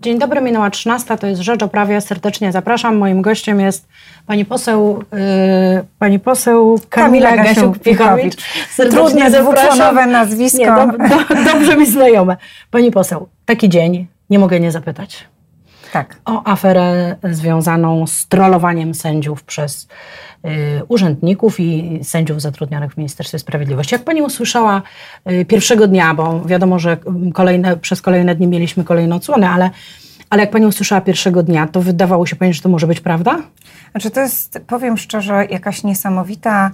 Dzień dobry, minęła 13, to jest Rzecz o Prawie. Serdecznie zapraszam. Moim gościem jest pani poseł, yy, pani poseł Kamila, Kamila Gasiuk-Pichowicz. Trudne dwuczłonowe nazwisko. Nie, do, do, dobrze mi znajome. Pani poseł, taki dzień, nie mogę nie zapytać. Tak. O aferę związaną z trollowaniem sędziów przez urzędników i sędziów zatrudnionych w Ministerstwie Sprawiedliwości. Jak pani usłyszała y, pierwszego dnia, bo wiadomo, że kolejne, przez kolejne dni mieliśmy kolejne odsłony, ale, ale jak pani usłyszała pierwszego dnia, to wydawało się pani, że to może być prawda? Znaczy to jest, powiem szczerze, jakaś niesamowita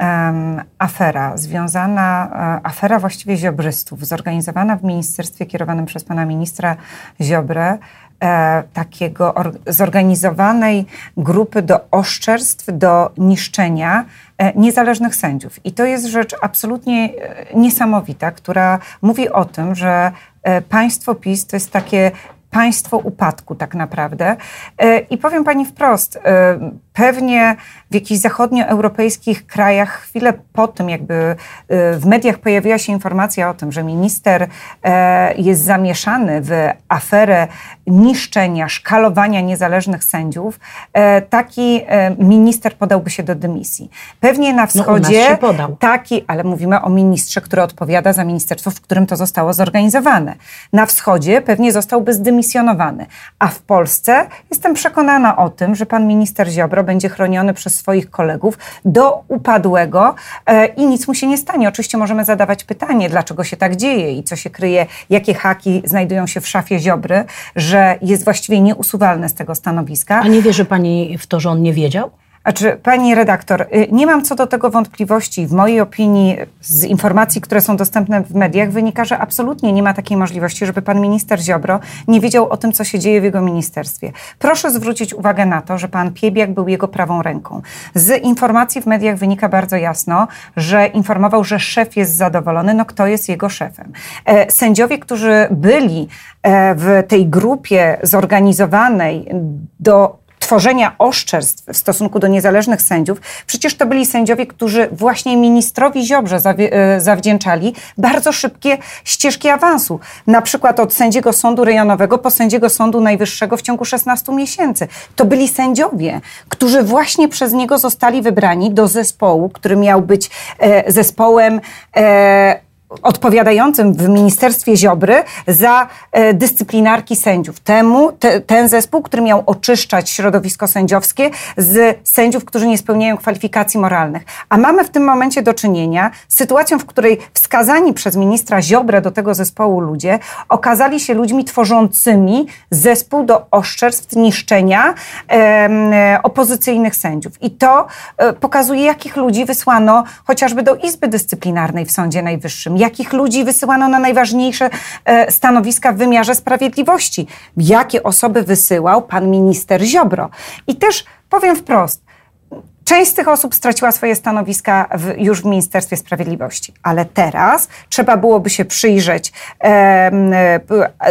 um, afera związana, uh, afera właściwie ziobrystów, zorganizowana w ministerstwie kierowanym przez pana ministra Ziobrę, e, takiego or, zorganizowanej grupy do oszczerstw, do niszczenia e, niezależnych sędziów. I to jest rzecz absolutnie e, niesamowita, która mówi o tym, że e, państwo PiS to jest takie państwo upadku tak naprawdę. E, I powiem pani wprost, e, pewnie w jakichś zachodnioeuropejskich krajach chwilę po tym, jakby e, w mediach pojawiła się informacja o tym, że minister jest zamieszany w aferę niszczenia, szkalowania niezależnych sędziów, taki minister podałby się do dymisji. Pewnie na wschodzie no, taki, ale mówimy o ministrze, który odpowiada za ministerstwo, w którym to zostało zorganizowane. Na wschodzie pewnie zostałby zdymisjonowany. A w Polsce jestem przekonana o tym, że pan minister Ziobro będzie chroniony przez swoich kolegów do upadłego e, i nic mu się nie stanie. Oczywiście możemy zadawać pytanie, dlaczego się tak dzieje i co się kryje, jakie haki znajdują się w szafie Ziobry, że jest właściwie nieusuwalny z tego stanowiska. A nie wierzy pani w to, że on nie wiedział? Znaczy, pani redaktor, y, nie mam co do tego wątpliwości. W mojej opinii, z informacji, które są dostępne w mediach, wynika, że absolutnie nie ma takiej możliwości, żeby pan minister Ziobro nie wiedział o tym, co się dzieje w jego ministerstwie. Proszę zwrócić uwagę na to, że pan Piebiak był jego prawą ręką. Z informacji w mediach wynika bardzo jasno, że informował, że szef jest zadowolony. No kto jest jego szefem? E, sędziowie, którzy byli e, w tej grupie zorganizowanej do tworzenia oszczerstw w stosunku do niezależnych sędziów, przecież to byli sędziowie, którzy właśnie ministrowi Ziobrze e, zawdzięczali bardzo szybkie ścieżki awansu. Na przykład od sędziego sądu rejonowego po sędziego sądu najwyższego w ciągu 16 miesięcy. To byli sędziowie, którzy właśnie przez niego zostali wybrani do zespołu, który miał być e, zespołem e, odpowiadającym w Ministerstwie Ziobry za e, dyscyplinarki sędziów. Temu, te, ten zespół, który miał oczyszczać środowisko sędziowskie z sędziów, którzy nie spełniają kwalifikacji moralnych. A mamy w tym momencie do czynienia z sytuacją, w której wskazani przez ministra Ziobrę do tego zespołu ludzie okazali się ludźmi tworzącymi zespół do oszczerstw, niszczenia e, opozycyjnych sędziów. I to e, pokazuje, jakich ludzi wysłano chociażby do Izby Dyscyplinarnej w Sądzie Najwyższym jakich ludzi wysyłano na najważniejsze e, stanowiska w wymiarze sprawiedliwości, jakie osoby wysyłał pan minister Ziobro. I też powiem wprost, Część z tych osób straciła swoje stanowiska w, już w Ministerstwie Sprawiedliwości, ale teraz trzeba byłoby się przyjrzeć, e,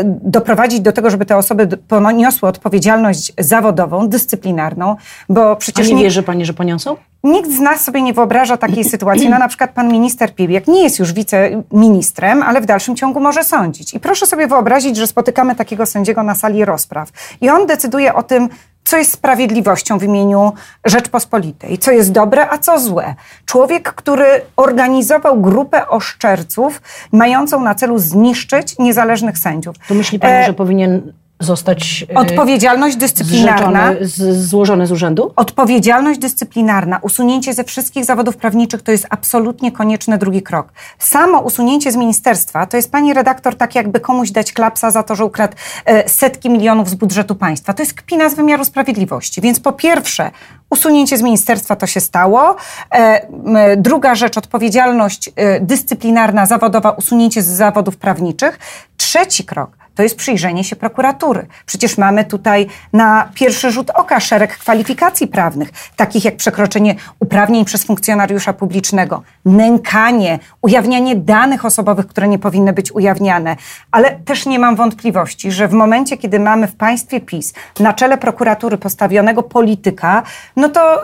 doprowadzić do tego, żeby te osoby poniosły odpowiedzialność zawodową, dyscyplinarną, bo przecież... A nie, wierzy Pani, że poniosą? Nikt z nas sobie nie wyobraża takiej sytuacji. No na przykład pan minister Pibiak nie jest już wiceministrem, ale w dalszym ciągu może sądzić. I proszę sobie wyobrazić, że spotykamy takiego sędziego na sali rozpraw i on decyduje o tym, co jest sprawiedliwością w imieniu Rzeczpospolitej, co jest dobre, a co złe. Człowiek, który organizował grupę oszczerców mającą na celu zniszczyć niezależnych sędziów. To myśli pani, e... że powinien zostać e, odpowiedzialność dyscyplinarna z, złożone z urzędu? Odpowiedzialność dyscyplinarna, usunięcie ze wszystkich zawodów prawniczych to jest absolutnie konieczny drugi krok. Samo usunięcie z ministerstwa to jest pani redaktor tak jakby komuś dać klapsa za to, że ukradł e, setki milionów z budżetu państwa. To jest kpina z wymiaru sprawiedliwości. Więc po pierwsze usunięcie z ministerstwa to się stało. E, druga rzecz odpowiedzialność dyscyplinarna, zawodowa, usunięcie z zawodów prawniczych. Trzeci krok to jest przyjrzenie się prokuratury. Przecież mamy tutaj na pierwszy rzut oka szereg kwalifikacji prawnych, takich jak przekroczenie uprawnień przez funkcjonariusza publicznego, nękanie, ujawnianie danych osobowych, które nie powinny być ujawniane. Ale też nie mam wątpliwości, że w momencie, kiedy mamy w państwie PiS na czele prokuratury postawionego polityka, no to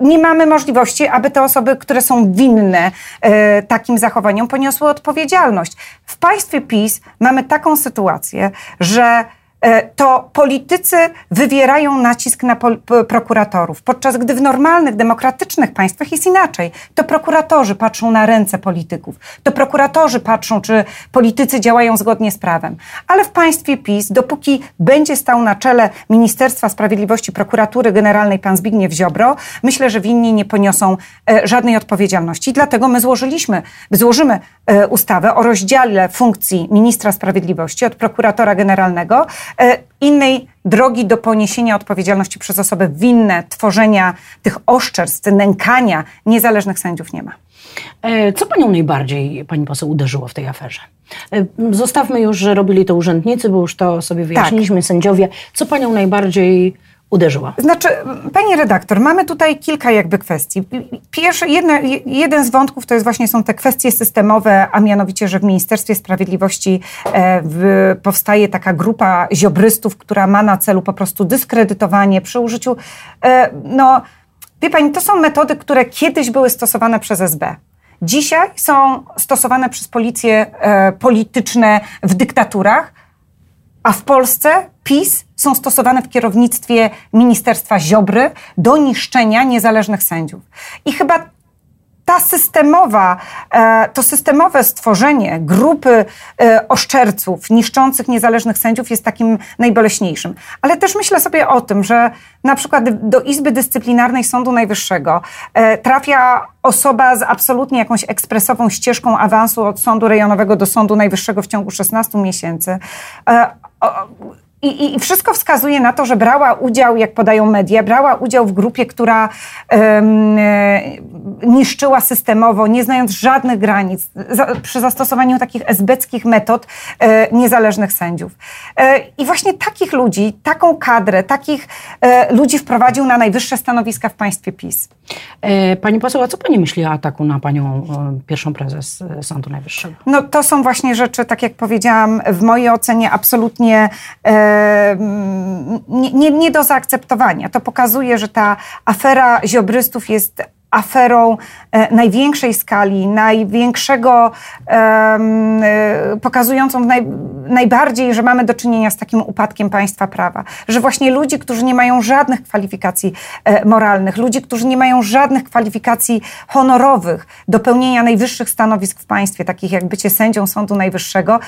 nie mamy możliwości, aby te osoby, które są winne e, takim zachowaniom, poniosły odpowiedzialność. W państwie PiS mamy taką sytuację, że to politycy wywierają nacisk na prokuratorów, podczas gdy w normalnych, demokratycznych państwach jest inaczej. To prokuratorzy patrzą na ręce polityków, to prokuratorzy patrzą, czy politycy działają zgodnie z prawem. Ale w państwie PiS, dopóki będzie stał na czele Ministerstwa Sprawiedliwości Prokuratury Generalnej pan Zbigniew Ziobro, myślę, że winni nie poniosą e, żadnej odpowiedzialności. Dlatego my złożyliśmy, złożymy e, ustawę o rozdziale funkcji ministra sprawiedliwości od prokuratora generalnego E, innej drogi do poniesienia odpowiedzialności przez osoby winne tworzenia tych oszczerstw, nękania niezależnych sędziów nie ma. E, co panią najbardziej, pani poseł, uderzyło w tej aferze? E, zostawmy już, że robili to urzędnicy, bo już to sobie wyjaśniliśmy, tak. sędziowie. Co panią najbardziej uderzyła? Znaczy, pani redaktor, mamy tutaj kilka jakby kwestii. Pierwszy, jeden z wątków to jest właśnie są te kwestie systemowe, a mianowicie, że w Ministerstwie Sprawiedliwości e, w, powstaje taka grupa ziobrystów, która ma na celu po prostu dyskredytowanie przy użyciu, e, no, wie pani, to są metody, które kiedyś były stosowane przez SB. Dzisiaj są stosowane przez policje e, polityczne w dyktaturach, a w Polsce PiS są stosowane w kierownictwie Ministerstwa Ziobry do niszczenia niezależnych sędziów. I chyba ta systemowa, e, to systemowe stworzenie grupy e, oszczerców niszczących niezależnych sędziów jest takim najboleśniejszym. Ale też myślę sobie o tym, że na przykład do Izby Dyscyplinarnej Sądu Najwyższego e, trafia osoba z absolutnie jakąś ekspresową ścieżką awansu od sądu rejonowego do Sądu Najwyższego w ciągu 16 miesięcy Uh, uh i, I, wszystko wskazuje na to, że brała udział, jak podają media, brała udział w grupie, która um, niszczyła systemowo, nie znając żadnych granic, za, przy zastosowaniu takich esbeckich metod e, niezależnych sędziów. E, I właśnie takich ludzi, taką kadrę, takich e, ludzi wprowadził na najwyższe stanowiska w państwie PiS. E, pani poseł, a co pani myśli o ataku na panią e, pierwszą prezes Sądu Najwyższego? No to są właśnie rzeczy, tak jak powiedziałam, w mojej ocenie absolutnie nie, nie, nie do zaakceptowania. To pokazuje, że ta afera ziobrystów jest aferą e, największej skali, największego, e, pokazującą naj, najbardziej, że mamy do czynienia z takim upadkiem państwa prawa. Że właśnie ludzi, którzy nie mają żadnych kwalifikacji e, moralnych, ludzi, którzy nie mają żadnych kwalifikacji honorowych do pełnienia najwyższych stanowisk w państwie, takich jak bycie sędzią Sądu Najwyższego,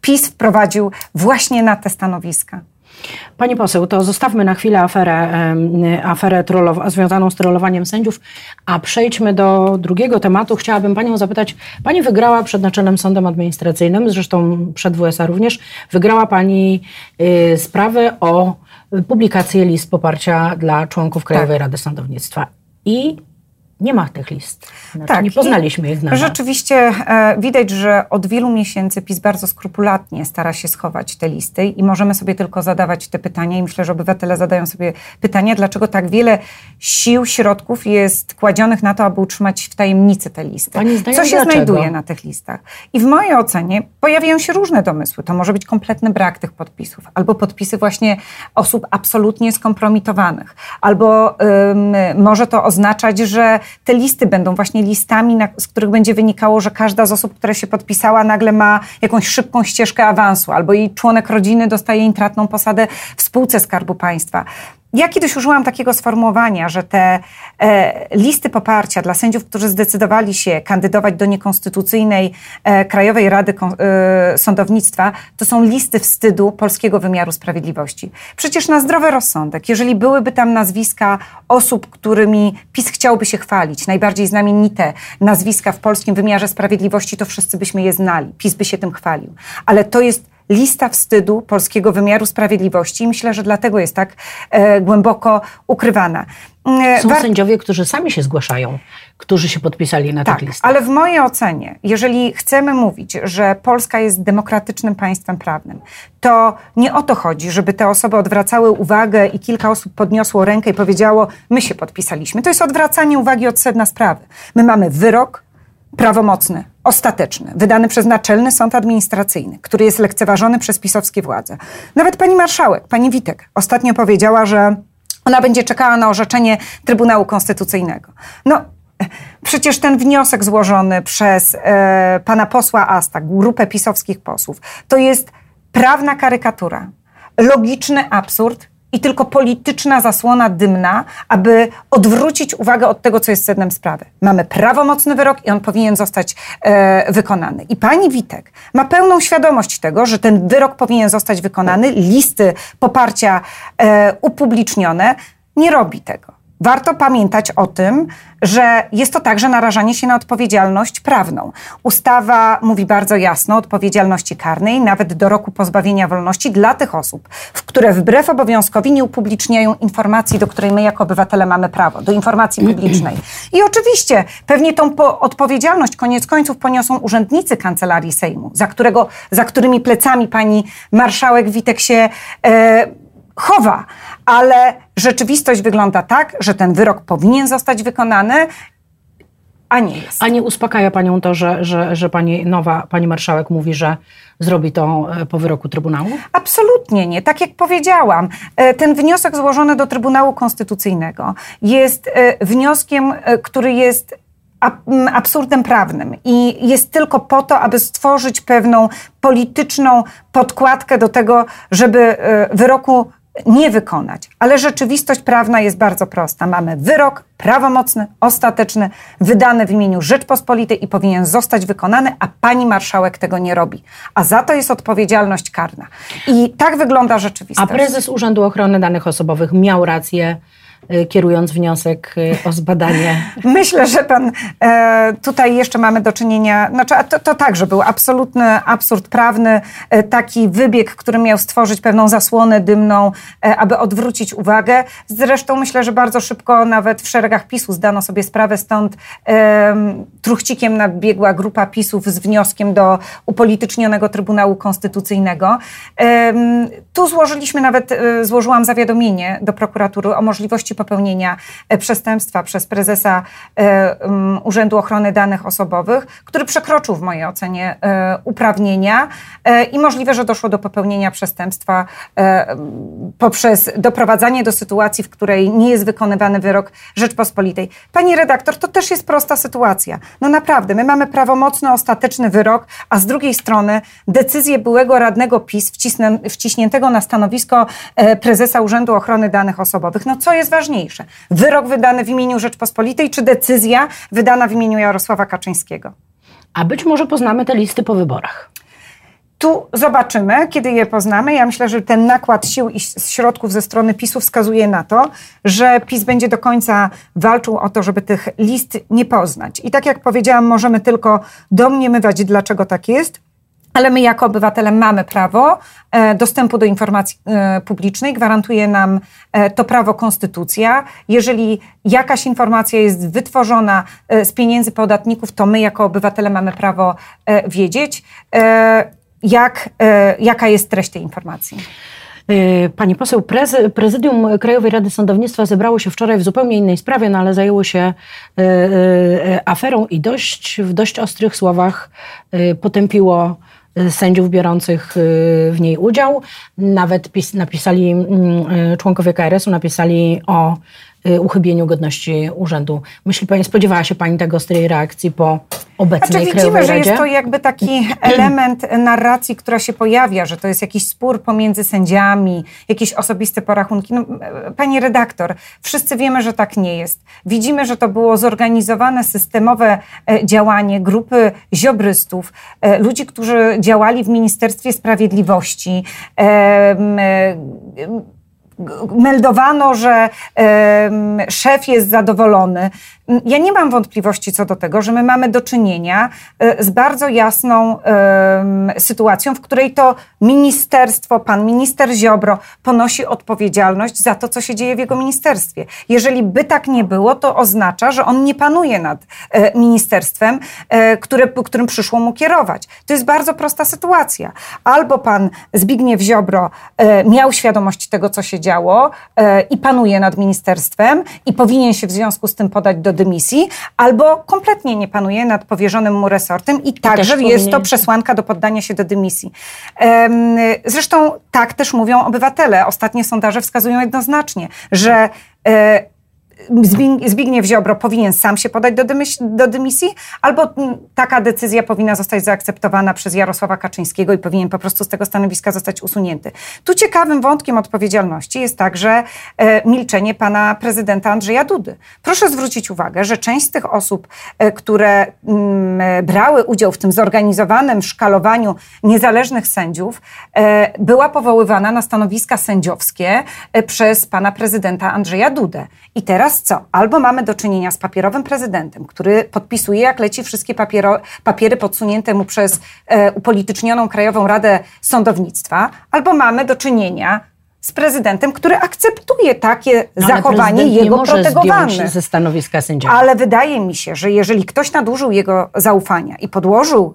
PiS wprowadził właśnie na te stanowiska. Pani poseł, to zostawmy na chwilę aferę, aferę trollow- związaną z trollowaniem sędziów, a przejdźmy do drugiego tematu. Chciałabym Panią zapytać, Pani wygrała przed Naczelnym Sądem Administracyjnym, zresztą przed WSA również, wygrała Pani y, sprawę o publikację list poparcia dla członków Krajowej tak. Rady Sądownictwa. I nie ma tych list. Znaczy, tak, nie poznaliśmy ich nawet. Rzeczywiście e, widać, że od wielu miesięcy PiS bardzo skrupulatnie stara się schować te listy i możemy sobie tylko zadawać te pytania i myślę, że obywatele zadają sobie pytania, dlaczego tak wiele sił, środków jest kładzionych na to, aby utrzymać w tajemnicy te listy. Pani zdaje, Co się dlaczego? znajduje na tych listach? I w mojej ocenie pojawiają się różne domysły. To może być kompletny brak tych podpisów, albo podpisy właśnie osób absolutnie skompromitowanych, albo może to oznaczać, że te listy będą właśnie listami, na, z których będzie wynikało, że każda z osób, która się podpisała, nagle ma jakąś szybką ścieżkę awansu, albo jej członek rodziny dostaje intratną posadę w spółce Skarbu Państwa. Ja kiedyś użyłam takiego sformułowania, że te e, listy poparcia dla sędziów, którzy zdecydowali się kandydować do niekonstytucyjnej e, Krajowej Rady e, Sądownictwa, to są listy wstydu polskiego wymiaru sprawiedliwości. Przecież na zdrowy rozsądek, jeżeli byłyby tam nazwiska osób, którymi PiS chciałby się chwalić, najbardziej znamienite nazwiska w polskim wymiarze sprawiedliwości, to wszyscy byśmy je znali. PiS by się tym chwalił. Ale to jest lista wstydu polskiego wymiaru sprawiedliwości i myślę, że dlatego jest tak e, głęboko ukrywana. E, Są War... sędziowie, którzy sami się zgłaszają, którzy się podpisali na tak, tych listach. Ale w mojej ocenie, jeżeli chcemy mówić, że Polska jest demokratycznym państwem prawnym, to nie o to chodzi, żeby te osoby odwracały uwagę i kilka osób podniosło rękę i powiedziało, my się podpisaliśmy. To jest odwracanie uwagi od sedna sprawy. My mamy wyrok, prawomocny, ostateczny, wydany przez Naczelny Sąd Administracyjny, który jest lekceważony przez pisowskie władze. Nawet pani marszałek, pani Witek, ostatnio powiedziała, że ona będzie czekała na orzeczenie Trybunału Konstytucyjnego. No, Przecież ten wniosek złożony przez e, pana posła Asta, grupę pisowskich posłów, to jest prawna karykatura, logiczny absurd i tylko polityczna zasłona dymna, aby odwrócić uwagę od tego, co jest sednem sprawy. Mamy prawomocny wyrok i on powinien zostać e, wykonany. I pani Witek ma pełną świadomość tego, że ten wyrok powinien zostać wykonany, listy poparcia e, upublicznione, nie robi tego. Warto pamiętać o tym, że jest to także narażanie się na odpowiedzialność prawną. Ustawa mówi bardzo jasno o odpowiedzialności karnej, nawet do roku pozbawienia wolności dla tych osób, które wbrew obowiązkowi nie upubliczniają informacji, do której my jako obywatele mamy prawo, do informacji publicznej. I oczywiście pewnie tą odpowiedzialność koniec końców poniosą urzędnicy Kancelarii Sejmu, za, którego, za którymi plecami pani marszałek Witek się e, chowa, ale rzeczywistość wygląda tak, że ten wyrok powinien zostać wykonany, a nie jest. A nie uspokaja panią to, że, że, że pani nowa, pani marszałek mówi, że zrobi to e, po wyroku Trybunału? Absolutnie nie. Tak jak powiedziałam, e, ten wniosek złożony do Trybunału Konstytucyjnego jest e, wnioskiem, który jest absurdem prawnym i jest tylko po to, aby stworzyć pewną polityczną podkładkę do tego, żeby wyroku nie wykonać. Ale rzeczywistość prawna jest bardzo prosta. Mamy wyrok prawomocny, ostateczny, wydany w imieniu Rzeczpospolitej i powinien zostać wykonany, a pani marszałek tego nie robi. A za to jest odpowiedzialność karna. I tak wygląda rzeczywistość. A prezes Urzędu Ochrony Danych Osobowych miał rację kierując wniosek y, o zbadanie. Myślę, że pan e, tutaj jeszcze mamy do czynienia, znaczy to, to także był absolutny absurd prawny, e, taki wybieg, który miał stworzyć pewną zasłonę dymną, e, aby odwrócić uwagę. Zresztą myślę, że bardzo szybko nawet w szeregach PiSu zdano sobie sprawę, stąd truchcikiem nabiegła grupa PiSów z wnioskiem do upolitycznionego Trybunału Konstytucyjnego. Tu złożyliśmy nawet, złożyłam zawiadomienie do prokuratury o możliwości możliwości popełnienia e, przestępstwa przez prezesa e, Urzędu Ochrony Danych Osobowych, który przekroczył w mojej ocenie e, uprawnienia i możliwe, że doszło do popełnienia przestępstwa poprzez doprowadzanie do sytuacji, w której nie jest wykonywany wyrok Rzeczpospolitej. Pani redaktor, to też jest prosta sytuacja. No naprawdę, my mamy prawomocny, ostateczny wyrok, a z drugiej strony decyzję byłego radnego PiS wciśniętego na stanowisko prezesa Urzędu Ochrony Danych Osobowych. No co jest ważne? Ważniejsze? Wyrok wydany w imieniu Rzeczpospolitej, czy decyzja wydana w imieniu Jarosława Kaczyńskiego? A być może poznamy te listy po wyborach. Tu zobaczymy, kiedy je poznamy. Ja myślę, że ten nakład sił i środków ze strony PiSu wskazuje na to, że PiS będzie do końca walczył o to, żeby tych list nie poznać. I tak jak powiedziałam, możemy tylko domniemywać, dlaczego tak jest ale my jako obywatele mamy prawo e, dostępu do informacji e, publicznej, gwarantuje nam e, to prawo konstytucja. Jeżeli jakaś informacja jest wytworzona z pieniędzy podatników, to my jako obywatele mamy prawo wiedzieć, jak, jaka jest treść tej informacji. Pani poseł, prezydium Krajowej Rady Sądownictwa zebrało się wczoraj w zupełnie innej sprawie, no ale zajęło się aferą i dość, w dość ostrych słowach potępiło sędziów biorących y, w niej udział. Nawet napisali, mm, y, członkowie KRS-u napisali o y, uchybieniu godności urzędu. Myśli Pani, spodziewała się Pani tego ostrej reakcji po obecnej znaczy, widzimy, że jest to jakby taki element narracji, która się pojawia, że to jest jakiś spór pomiędzy sędziami, jakieś osobiste porachunki. No, pani redaktor, wszyscy wiemy, że tak nie jest. Widzimy, że to było zorganizowane, systemowe e, działanie grupy ziobrystów, e, ludzi, którzy działali w Ministerstwie Sprawiedliwości, e, meldowano, że szef jest zadowolony. Ja nie mam wątpliwości co do tego, że my mamy do czynienia e, z bardzo jasną sytuacją, w której to ministerstwo, pan minister Ziobro ponosi odpowiedzialność za to, co się dzieje w jego ministerstwie. Jeżeli by tak nie było, to oznacza, że on nie panuje nad e, ministerstwem, e, które, którym przyszło mu kierować. To jest bardzo prosta sytuacja. Albo pan Zbigniew Ziobro miał świadomość tego, co się działo i panuje nad ministerstwem i powinien się w związku z tym podać do dymisji, albo kompletnie nie panuje nad powierzonym mu resortem i także jest to przesłanka do poddania się do dymisji. Zresztą tak też mówią obywatele. Ostatnie sondaże wskazują jednoznacznie, że e, Zbigniew Ziobro powinien sam się podać do, do dymisji, albo taka decyzja powinna zostać zaakceptowana przez Jarosława Kaczyńskiego i powinien po prostu z tego stanowiska zostać usunięty. Tu ciekawym wątkiem odpowiedzialności jest także e, milczenie pana prezydenta Andrzeja Dudy. Proszę zwrócić uwagę, że część z tych osób, e, które m, mm, brały udział w tym zorganizowanym szkalowaniu niezależnych sędziów, e, była powoływana na stanowiska sędziowskie e, przez pana prezydenta Andrzeja Dudę. I teraz co? Albo mamy do czynienia z papierowym prezydentem, który podpisuje jak leci wszystkie papiero, papiery podsunięte mu przez e, upolitycznioną Krajową Radę Sądownictwa, albo mamy do czynienia z prezydentem, który akceptuje takie no, zachowanie jego protegowane. ze stanowiska sędziego. Ale wydaje mi się, że jeżeli ktoś nadużył jego zaufania i podłożył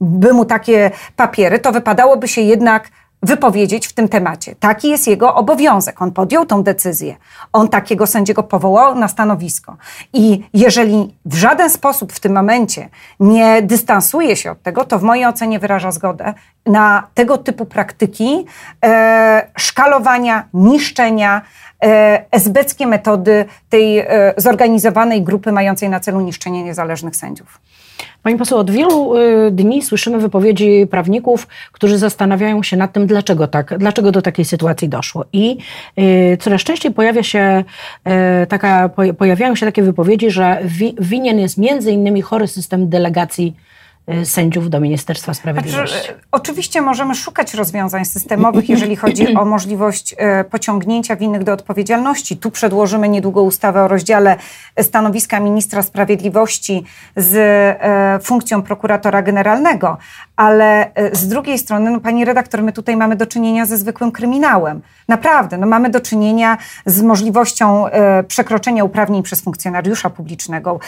by mu takie papiery, to wypadałoby się jednak wypowiedzieć w tym temacie. Taki jest jego obowiązek. On podjął tą decyzję. On takiego sędziego powołał na stanowisko. I jeżeli w żaden sposób w tym momencie nie dystansuje się od tego, to w mojej ocenie wyraża zgodę na tego typu praktyki e, szkalowania, niszczenia, esbeckie metody tej e, zorganizowanej grupy mającej na celu niszczenie niezależnych sędziów. Pani poseł, od wielu y, dni słyszymy wypowiedzi prawników, którzy zastanawiają się nad tym, dlaczego tak, dlaczego do takiej sytuacji doszło. I coraz częściej pojawia się taka, pojawiają się takie wypowiedzi, że winien jest między innymi chory system delegacji sędziów do Ministerstwa Sprawiedliwości. Znaczy, oczywiście możemy szukać rozwiązań systemowych, jeżeli chodzi o możliwość y, pociągnięcia winnych do odpowiedzialności. Tu przedłożymy niedługo ustawę o rozdziale stanowiska ministra sprawiedliwości z y, funkcją prokuratora generalnego, ale z drugiej strony, no, pani redaktor, my tutaj mamy do czynienia ze zwykłym kryminałem. Naprawdę, no, mamy do czynienia z możliwością przekroczenia uprawnień przez funkcjonariusza publicznego,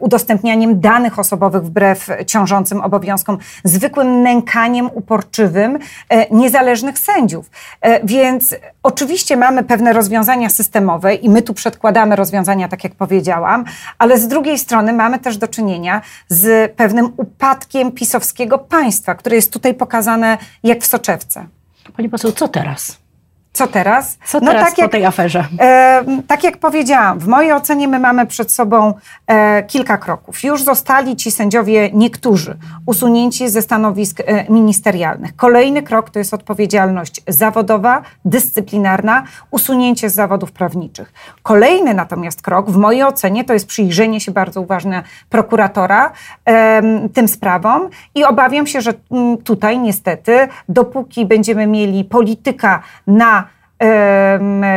udostępnianiem danych osobowych wbrew ciążącym obowiązkom, zwykłym nękaniem uporczywym e, niezależnych sędziów. E, więc oczywiście mamy pewne rozwiązania systemowe i my tu przedkładamy rozwiązania, tak jak powiedziałam, ale z drugiej strony mamy też do czynienia z pewnym upadkiem pisowskiego państwa, które jest tutaj pokazane jak w soczewce. Pani poseł, co teraz? Co teraz? Co no teraz tak po jak, tej aferze? E, tak jak powiedziałam, w mojej ocenie my mamy przed sobą e, kilka kroków. Już zostali ci sędziowie, niektórzy, usunięci ze stanowisk e, ministerialnych. Kolejny krok to jest odpowiedzialność zawodowa, dyscyplinarna, usunięcie z zawodów prawniczych. Kolejny natomiast krok, w mojej ocenie, to jest przyjrzenie się bardzo uważne prokuratora tym sprawom i obawiam się, że mm, tutaj niestety, dopóki będziemy mieli polityka na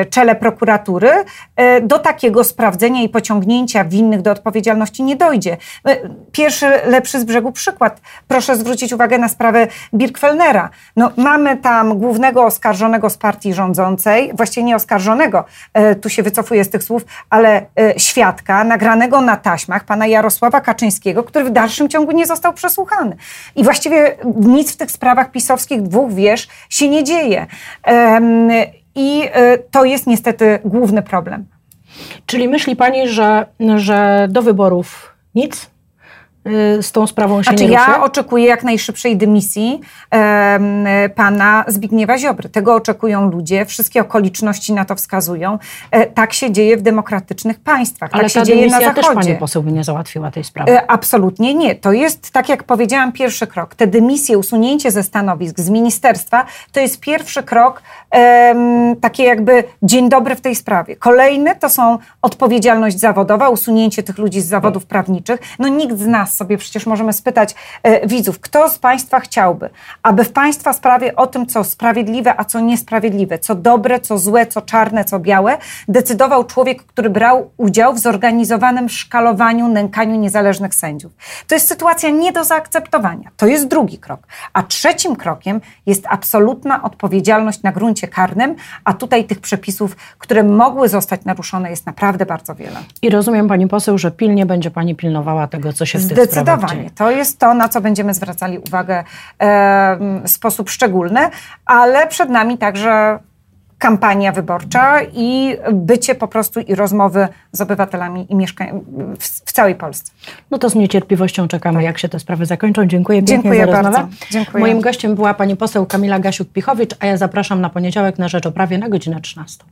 czele prokuratury, e, do takiego sprawdzenia i pociągnięcia winnych do odpowiedzialności nie dojdzie. E, pierwszy lepszy z brzegu przykład. Proszę zwrócić uwagę na sprawę Birkfelnera. No, mamy tam głównego oskarżonego z partii rządzącej, właściwie nie oskarżonego, e, tu się wycofuję z tych słów, ale świadka nagranego na taśmach pana Jarosława Kaczyńskiego, który w dalszym ciągu nie został przesłuchany. I właściwie nic w tych sprawach pisowskich dwóch wież się nie dzieje. I y, to jest niestety główny problem. Czyli myśli Pani, że, że do wyborów nic? Y, z tą sprawą się znaczy, nie Ja oczekuję jak najszybszej dymisji e, pana Zbigniewa Ziobry. Tego oczekują ludzie, wszystkie okoliczności na to wskazują. E, tak się dzieje w demokratycznych państwach. Ale tak się dzieje na Zachodzie. też pani poseł by nie załatwiła tej sprawy. E, absolutnie nie. To jest, tak jak powiedziałam, pierwszy krok. Te dymisje, usunięcie ze stanowisk, z ministerstwa, to jest pierwszy krok, takie jakby dzień dobry w tej sprawie. Kolejny to są odpowiedzialność zawodowa, usunięcie tych ludzi z zawodów prawniczych. No nikt z nas sobie przecież możemy spytać e, widzów, kto z Państwa chciałby, aby w Państwa sprawie o tym, co sprawiedliwe, a co niesprawiedliwe, co dobre, co złe, co czarne, co białe, decydował człowiek, który brał udział w zorganizowanym szkalowaniu, nękaniu niezależnych sędziów. To jest sytuacja nie do zaakceptowania. To jest drugi krok. A trzecim krokiem jest absolutna odpowiedzialność na gruncie karnym, a tutaj tych przepisów, które mogły zostać naruszone, jest naprawdę bardzo wiele. I rozumiem Pani poseł, że pilnie będzie Pani pilnowała tego, co się w tych Zdecydowanie. To jest to, na co będziemy zwracali uwagę w sposób szczególny, ale przed nami także kampania wyborcza i bycie po prostu i rozmowy z obywatelami i mieszkań w, w całej Polsce. No to z niecierpliwością czekamy, tak. jak się te sprawy zakończą. Dziękuję pięknie Dziękuję za. Bardzo. Dziękuję. Moim gościem była pani poseł Kamila Gasiuk-Pichowicz, a ja zapraszam na poniedziałek na Rzecz o Prawie na godzinę 13.